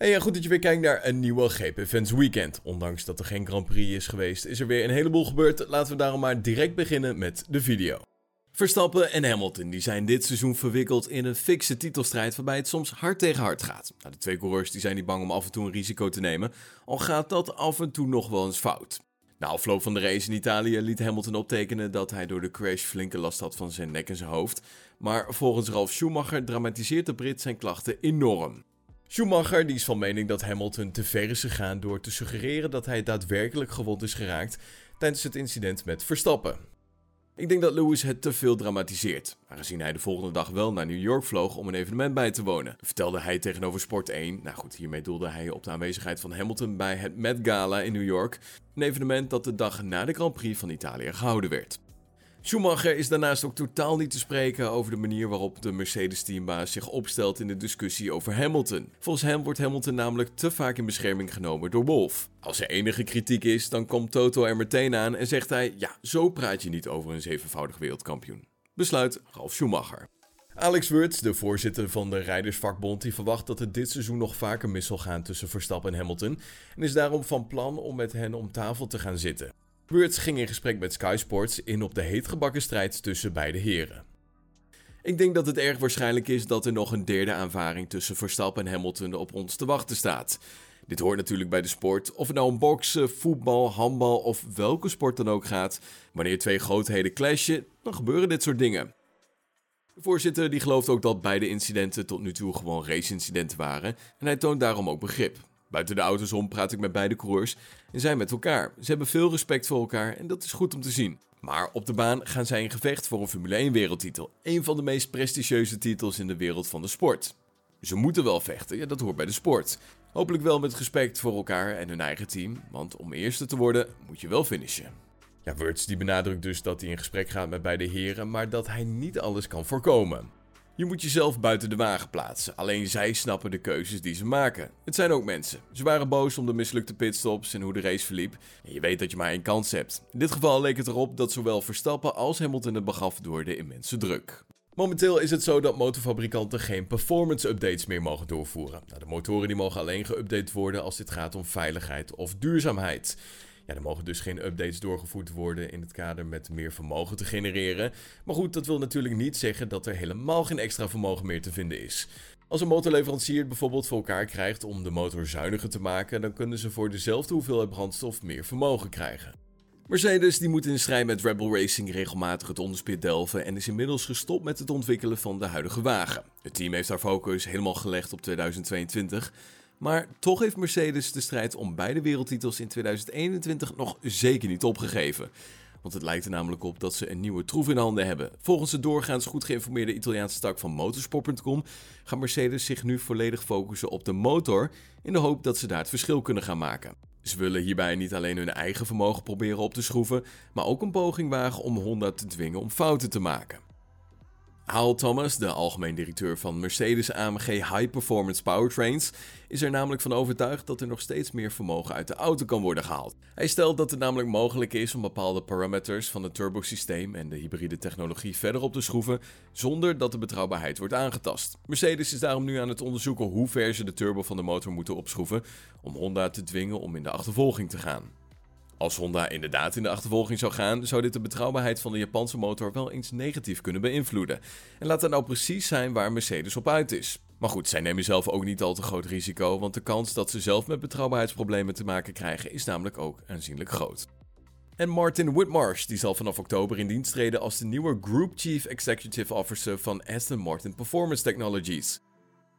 Hey, goed dat je weer kijkt naar een nieuwe GP Events Weekend. Ondanks dat er geen Grand Prix is geweest, is er weer een heleboel gebeurd. Laten we daarom maar direct beginnen met de video. Verstappen en Hamilton die zijn dit seizoen verwikkeld in een fikse titelstrijd waarbij het soms hard tegen hard gaat. Nou, de twee coureurs die zijn niet bang om af en toe een risico te nemen, al gaat dat af en toe nog wel eens fout. Na afloop van de race in Italië liet Hamilton optekenen dat hij door de crash flinke last had van zijn nek en zijn hoofd. Maar volgens Ralf Schumacher dramatiseert de Brit zijn klachten enorm. Schumacher die is van mening dat Hamilton te ver is gegaan door te suggereren dat hij daadwerkelijk gewond is geraakt tijdens het incident met Verstappen. Ik denk dat Lewis het te veel dramatiseert, aangezien hij de volgende dag wel naar New York vloog om een evenement bij te wonen. Vertelde hij tegenover Sport 1, nou goed, hiermee doelde hij op de aanwezigheid van Hamilton bij het Met Gala in New York, een evenement dat de dag na de Grand Prix van Italië gehouden werd. Schumacher is daarnaast ook totaal niet te spreken over de manier waarop de Mercedes-teambaas zich opstelt in de discussie over Hamilton. Volgens hem wordt Hamilton namelijk te vaak in bescherming genomen door Wolf. Als er enige kritiek is, dan komt Toto er meteen aan en zegt hij: Ja, zo praat je niet over een zevenvoudig wereldkampioen. Besluit Ralf Schumacher. Alex Wurts, de voorzitter van de Rijdersvakbond, die verwacht dat het dit seizoen nog vaker mis zal gaan tussen Verstappen en Hamilton en is daarom van plan om met hen om tafel te gaan zitten. Wurts ging in gesprek met Sky Sports in op de heetgebakken strijd tussen beide heren. Ik denk dat het erg waarschijnlijk is dat er nog een derde aanvaring tussen Verstappen en Hamilton op ons te wachten staat. Dit hoort natuurlijk bij de sport, of het nou om boksen, voetbal, handbal of welke sport dan ook gaat. Wanneer twee grootheden clashen, dan gebeuren dit soort dingen. De voorzitter die gelooft ook dat beide incidenten tot nu toe gewoon race-incidenten waren en hij toont daarom ook begrip. Buiten de auto's om praat ik met beide coureurs en zij met elkaar. Ze hebben veel respect voor elkaar en dat is goed om te zien. Maar op de baan gaan zij in gevecht voor een Formule 1 wereldtitel. Een van de meest prestigieuze titels in de wereld van de sport. Ze moeten wel vechten, ja dat hoort bij de sport. Hopelijk wel met respect voor elkaar en hun eigen team, want om eerste te worden moet je wel finishen. Ja, Wurts die benadrukt dus dat hij in gesprek gaat met beide heren, maar dat hij niet alles kan voorkomen. Je moet jezelf buiten de wagen plaatsen. Alleen zij snappen de keuzes die ze maken. Het zijn ook mensen. Ze waren boos om de mislukte pitstops en hoe de race verliep. En je weet dat je maar één kans hebt. In dit geval leek het erop dat zowel Verstappen als Hamilton het begaf door de immense druk. Momenteel is het zo dat motorfabrikanten geen performance updates meer mogen doorvoeren. Nou, de motoren die mogen alleen geüpdate worden als dit gaat om veiligheid of duurzaamheid. Er mogen dus geen updates doorgevoerd worden in het kader met meer vermogen te genereren. Maar goed, dat wil natuurlijk niet zeggen dat er helemaal geen extra vermogen meer te vinden is. Als een motorleverancier het bijvoorbeeld voor elkaar krijgt om de motor zuiniger te maken, dan kunnen ze voor dezelfde hoeveelheid brandstof meer vermogen krijgen. Mercedes die moet in strijd met Rebel Racing regelmatig het onderspit delven en is inmiddels gestopt met het ontwikkelen van de huidige wagen. Het team heeft haar focus helemaal gelegd op 2022 maar toch heeft Mercedes de strijd om beide wereldtitels in 2021 nog zeker niet opgegeven. Want het lijkt er namelijk op dat ze een nieuwe troef in handen hebben. Volgens de doorgaans goed geïnformeerde Italiaanse tak van motorsport.com gaat Mercedes zich nu volledig focussen op de motor in de hoop dat ze daar het verschil kunnen gaan maken. Ze willen hierbij niet alleen hun eigen vermogen proberen op te schroeven, maar ook een poging wagen om Honda te dwingen om fouten te maken. Hal Thomas, de algemeen directeur van Mercedes AMG High Performance Powertrains, is er namelijk van overtuigd dat er nog steeds meer vermogen uit de auto kan worden gehaald. Hij stelt dat het namelijk mogelijk is om bepaalde parameters van het turbosysteem en de hybride technologie verder op te schroeven zonder dat de betrouwbaarheid wordt aangetast. Mercedes is daarom nu aan het onderzoeken hoe ver ze de turbo van de motor moeten opschroeven om Honda te dwingen om in de achtervolging te gaan. Als Honda inderdaad in de achtervolging zou gaan, zou dit de betrouwbaarheid van de Japanse motor wel eens negatief kunnen beïnvloeden. En laat dat nou precies zijn waar Mercedes op uit is. Maar goed, zij nemen zelf ook niet al te groot risico, want de kans dat ze zelf met betrouwbaarheidsproblemen te maken krijgen is namelijk ook aanzienlijk groot. En Martin Whitmarsh die zal vanaf oktober in dienst treden als de nieuwe Group Chief Executive Officer van Aston Martin Performance Technologies.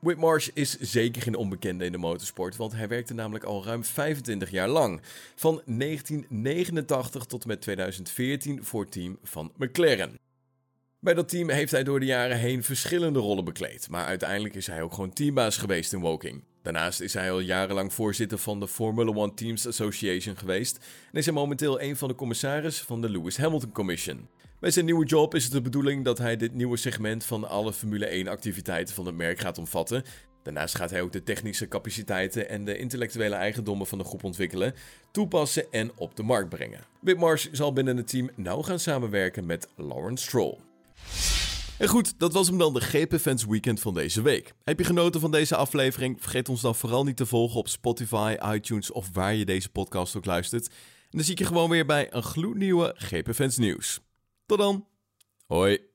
Whitmarsh is zeker geen onbekende in de motorsport, want hij werkte namelijk al ruim 25 jaar lang. Van 1989 tot met 2014 voor het team van McLaren. Bij dat team heeft hij door de jaren heen verschillende rollen bekleed, maar uiteindelijk is hij ook gewoon teambaas geweest in Woking. Daarnaast is hij al jarenlang voorzitter van de Formula One Teams Association geweest en is hij momenteel een van de commissarissen van de Lewis Hamilton Commission. Bij zijn nieuwe job is het de bedoeling dat hij dit nieuwe segment van alle Formule 1 activiteiten van het merk gaat omvatten. Daarnaast gaat hij ook de technische capaciteiten en de intellectuele eigendommen van de groep ontwikkelen, toepassen en op de markt brengen. Whitmarsh zal binnen het team nauw gaan samenwerken met Lawrence Stroll. En goed, dat was hem dan de GP Fans Weekend van deze week. Heb je genoten van deze aflevering? Vergeet ons dan vooral niet te volgen op Spotify, iTunes of waar je deze podcast ook luistert. En dan zie ik je gewoon weer bij een gloednieuwe GP Fans nieuws. Tot dan. Hoi.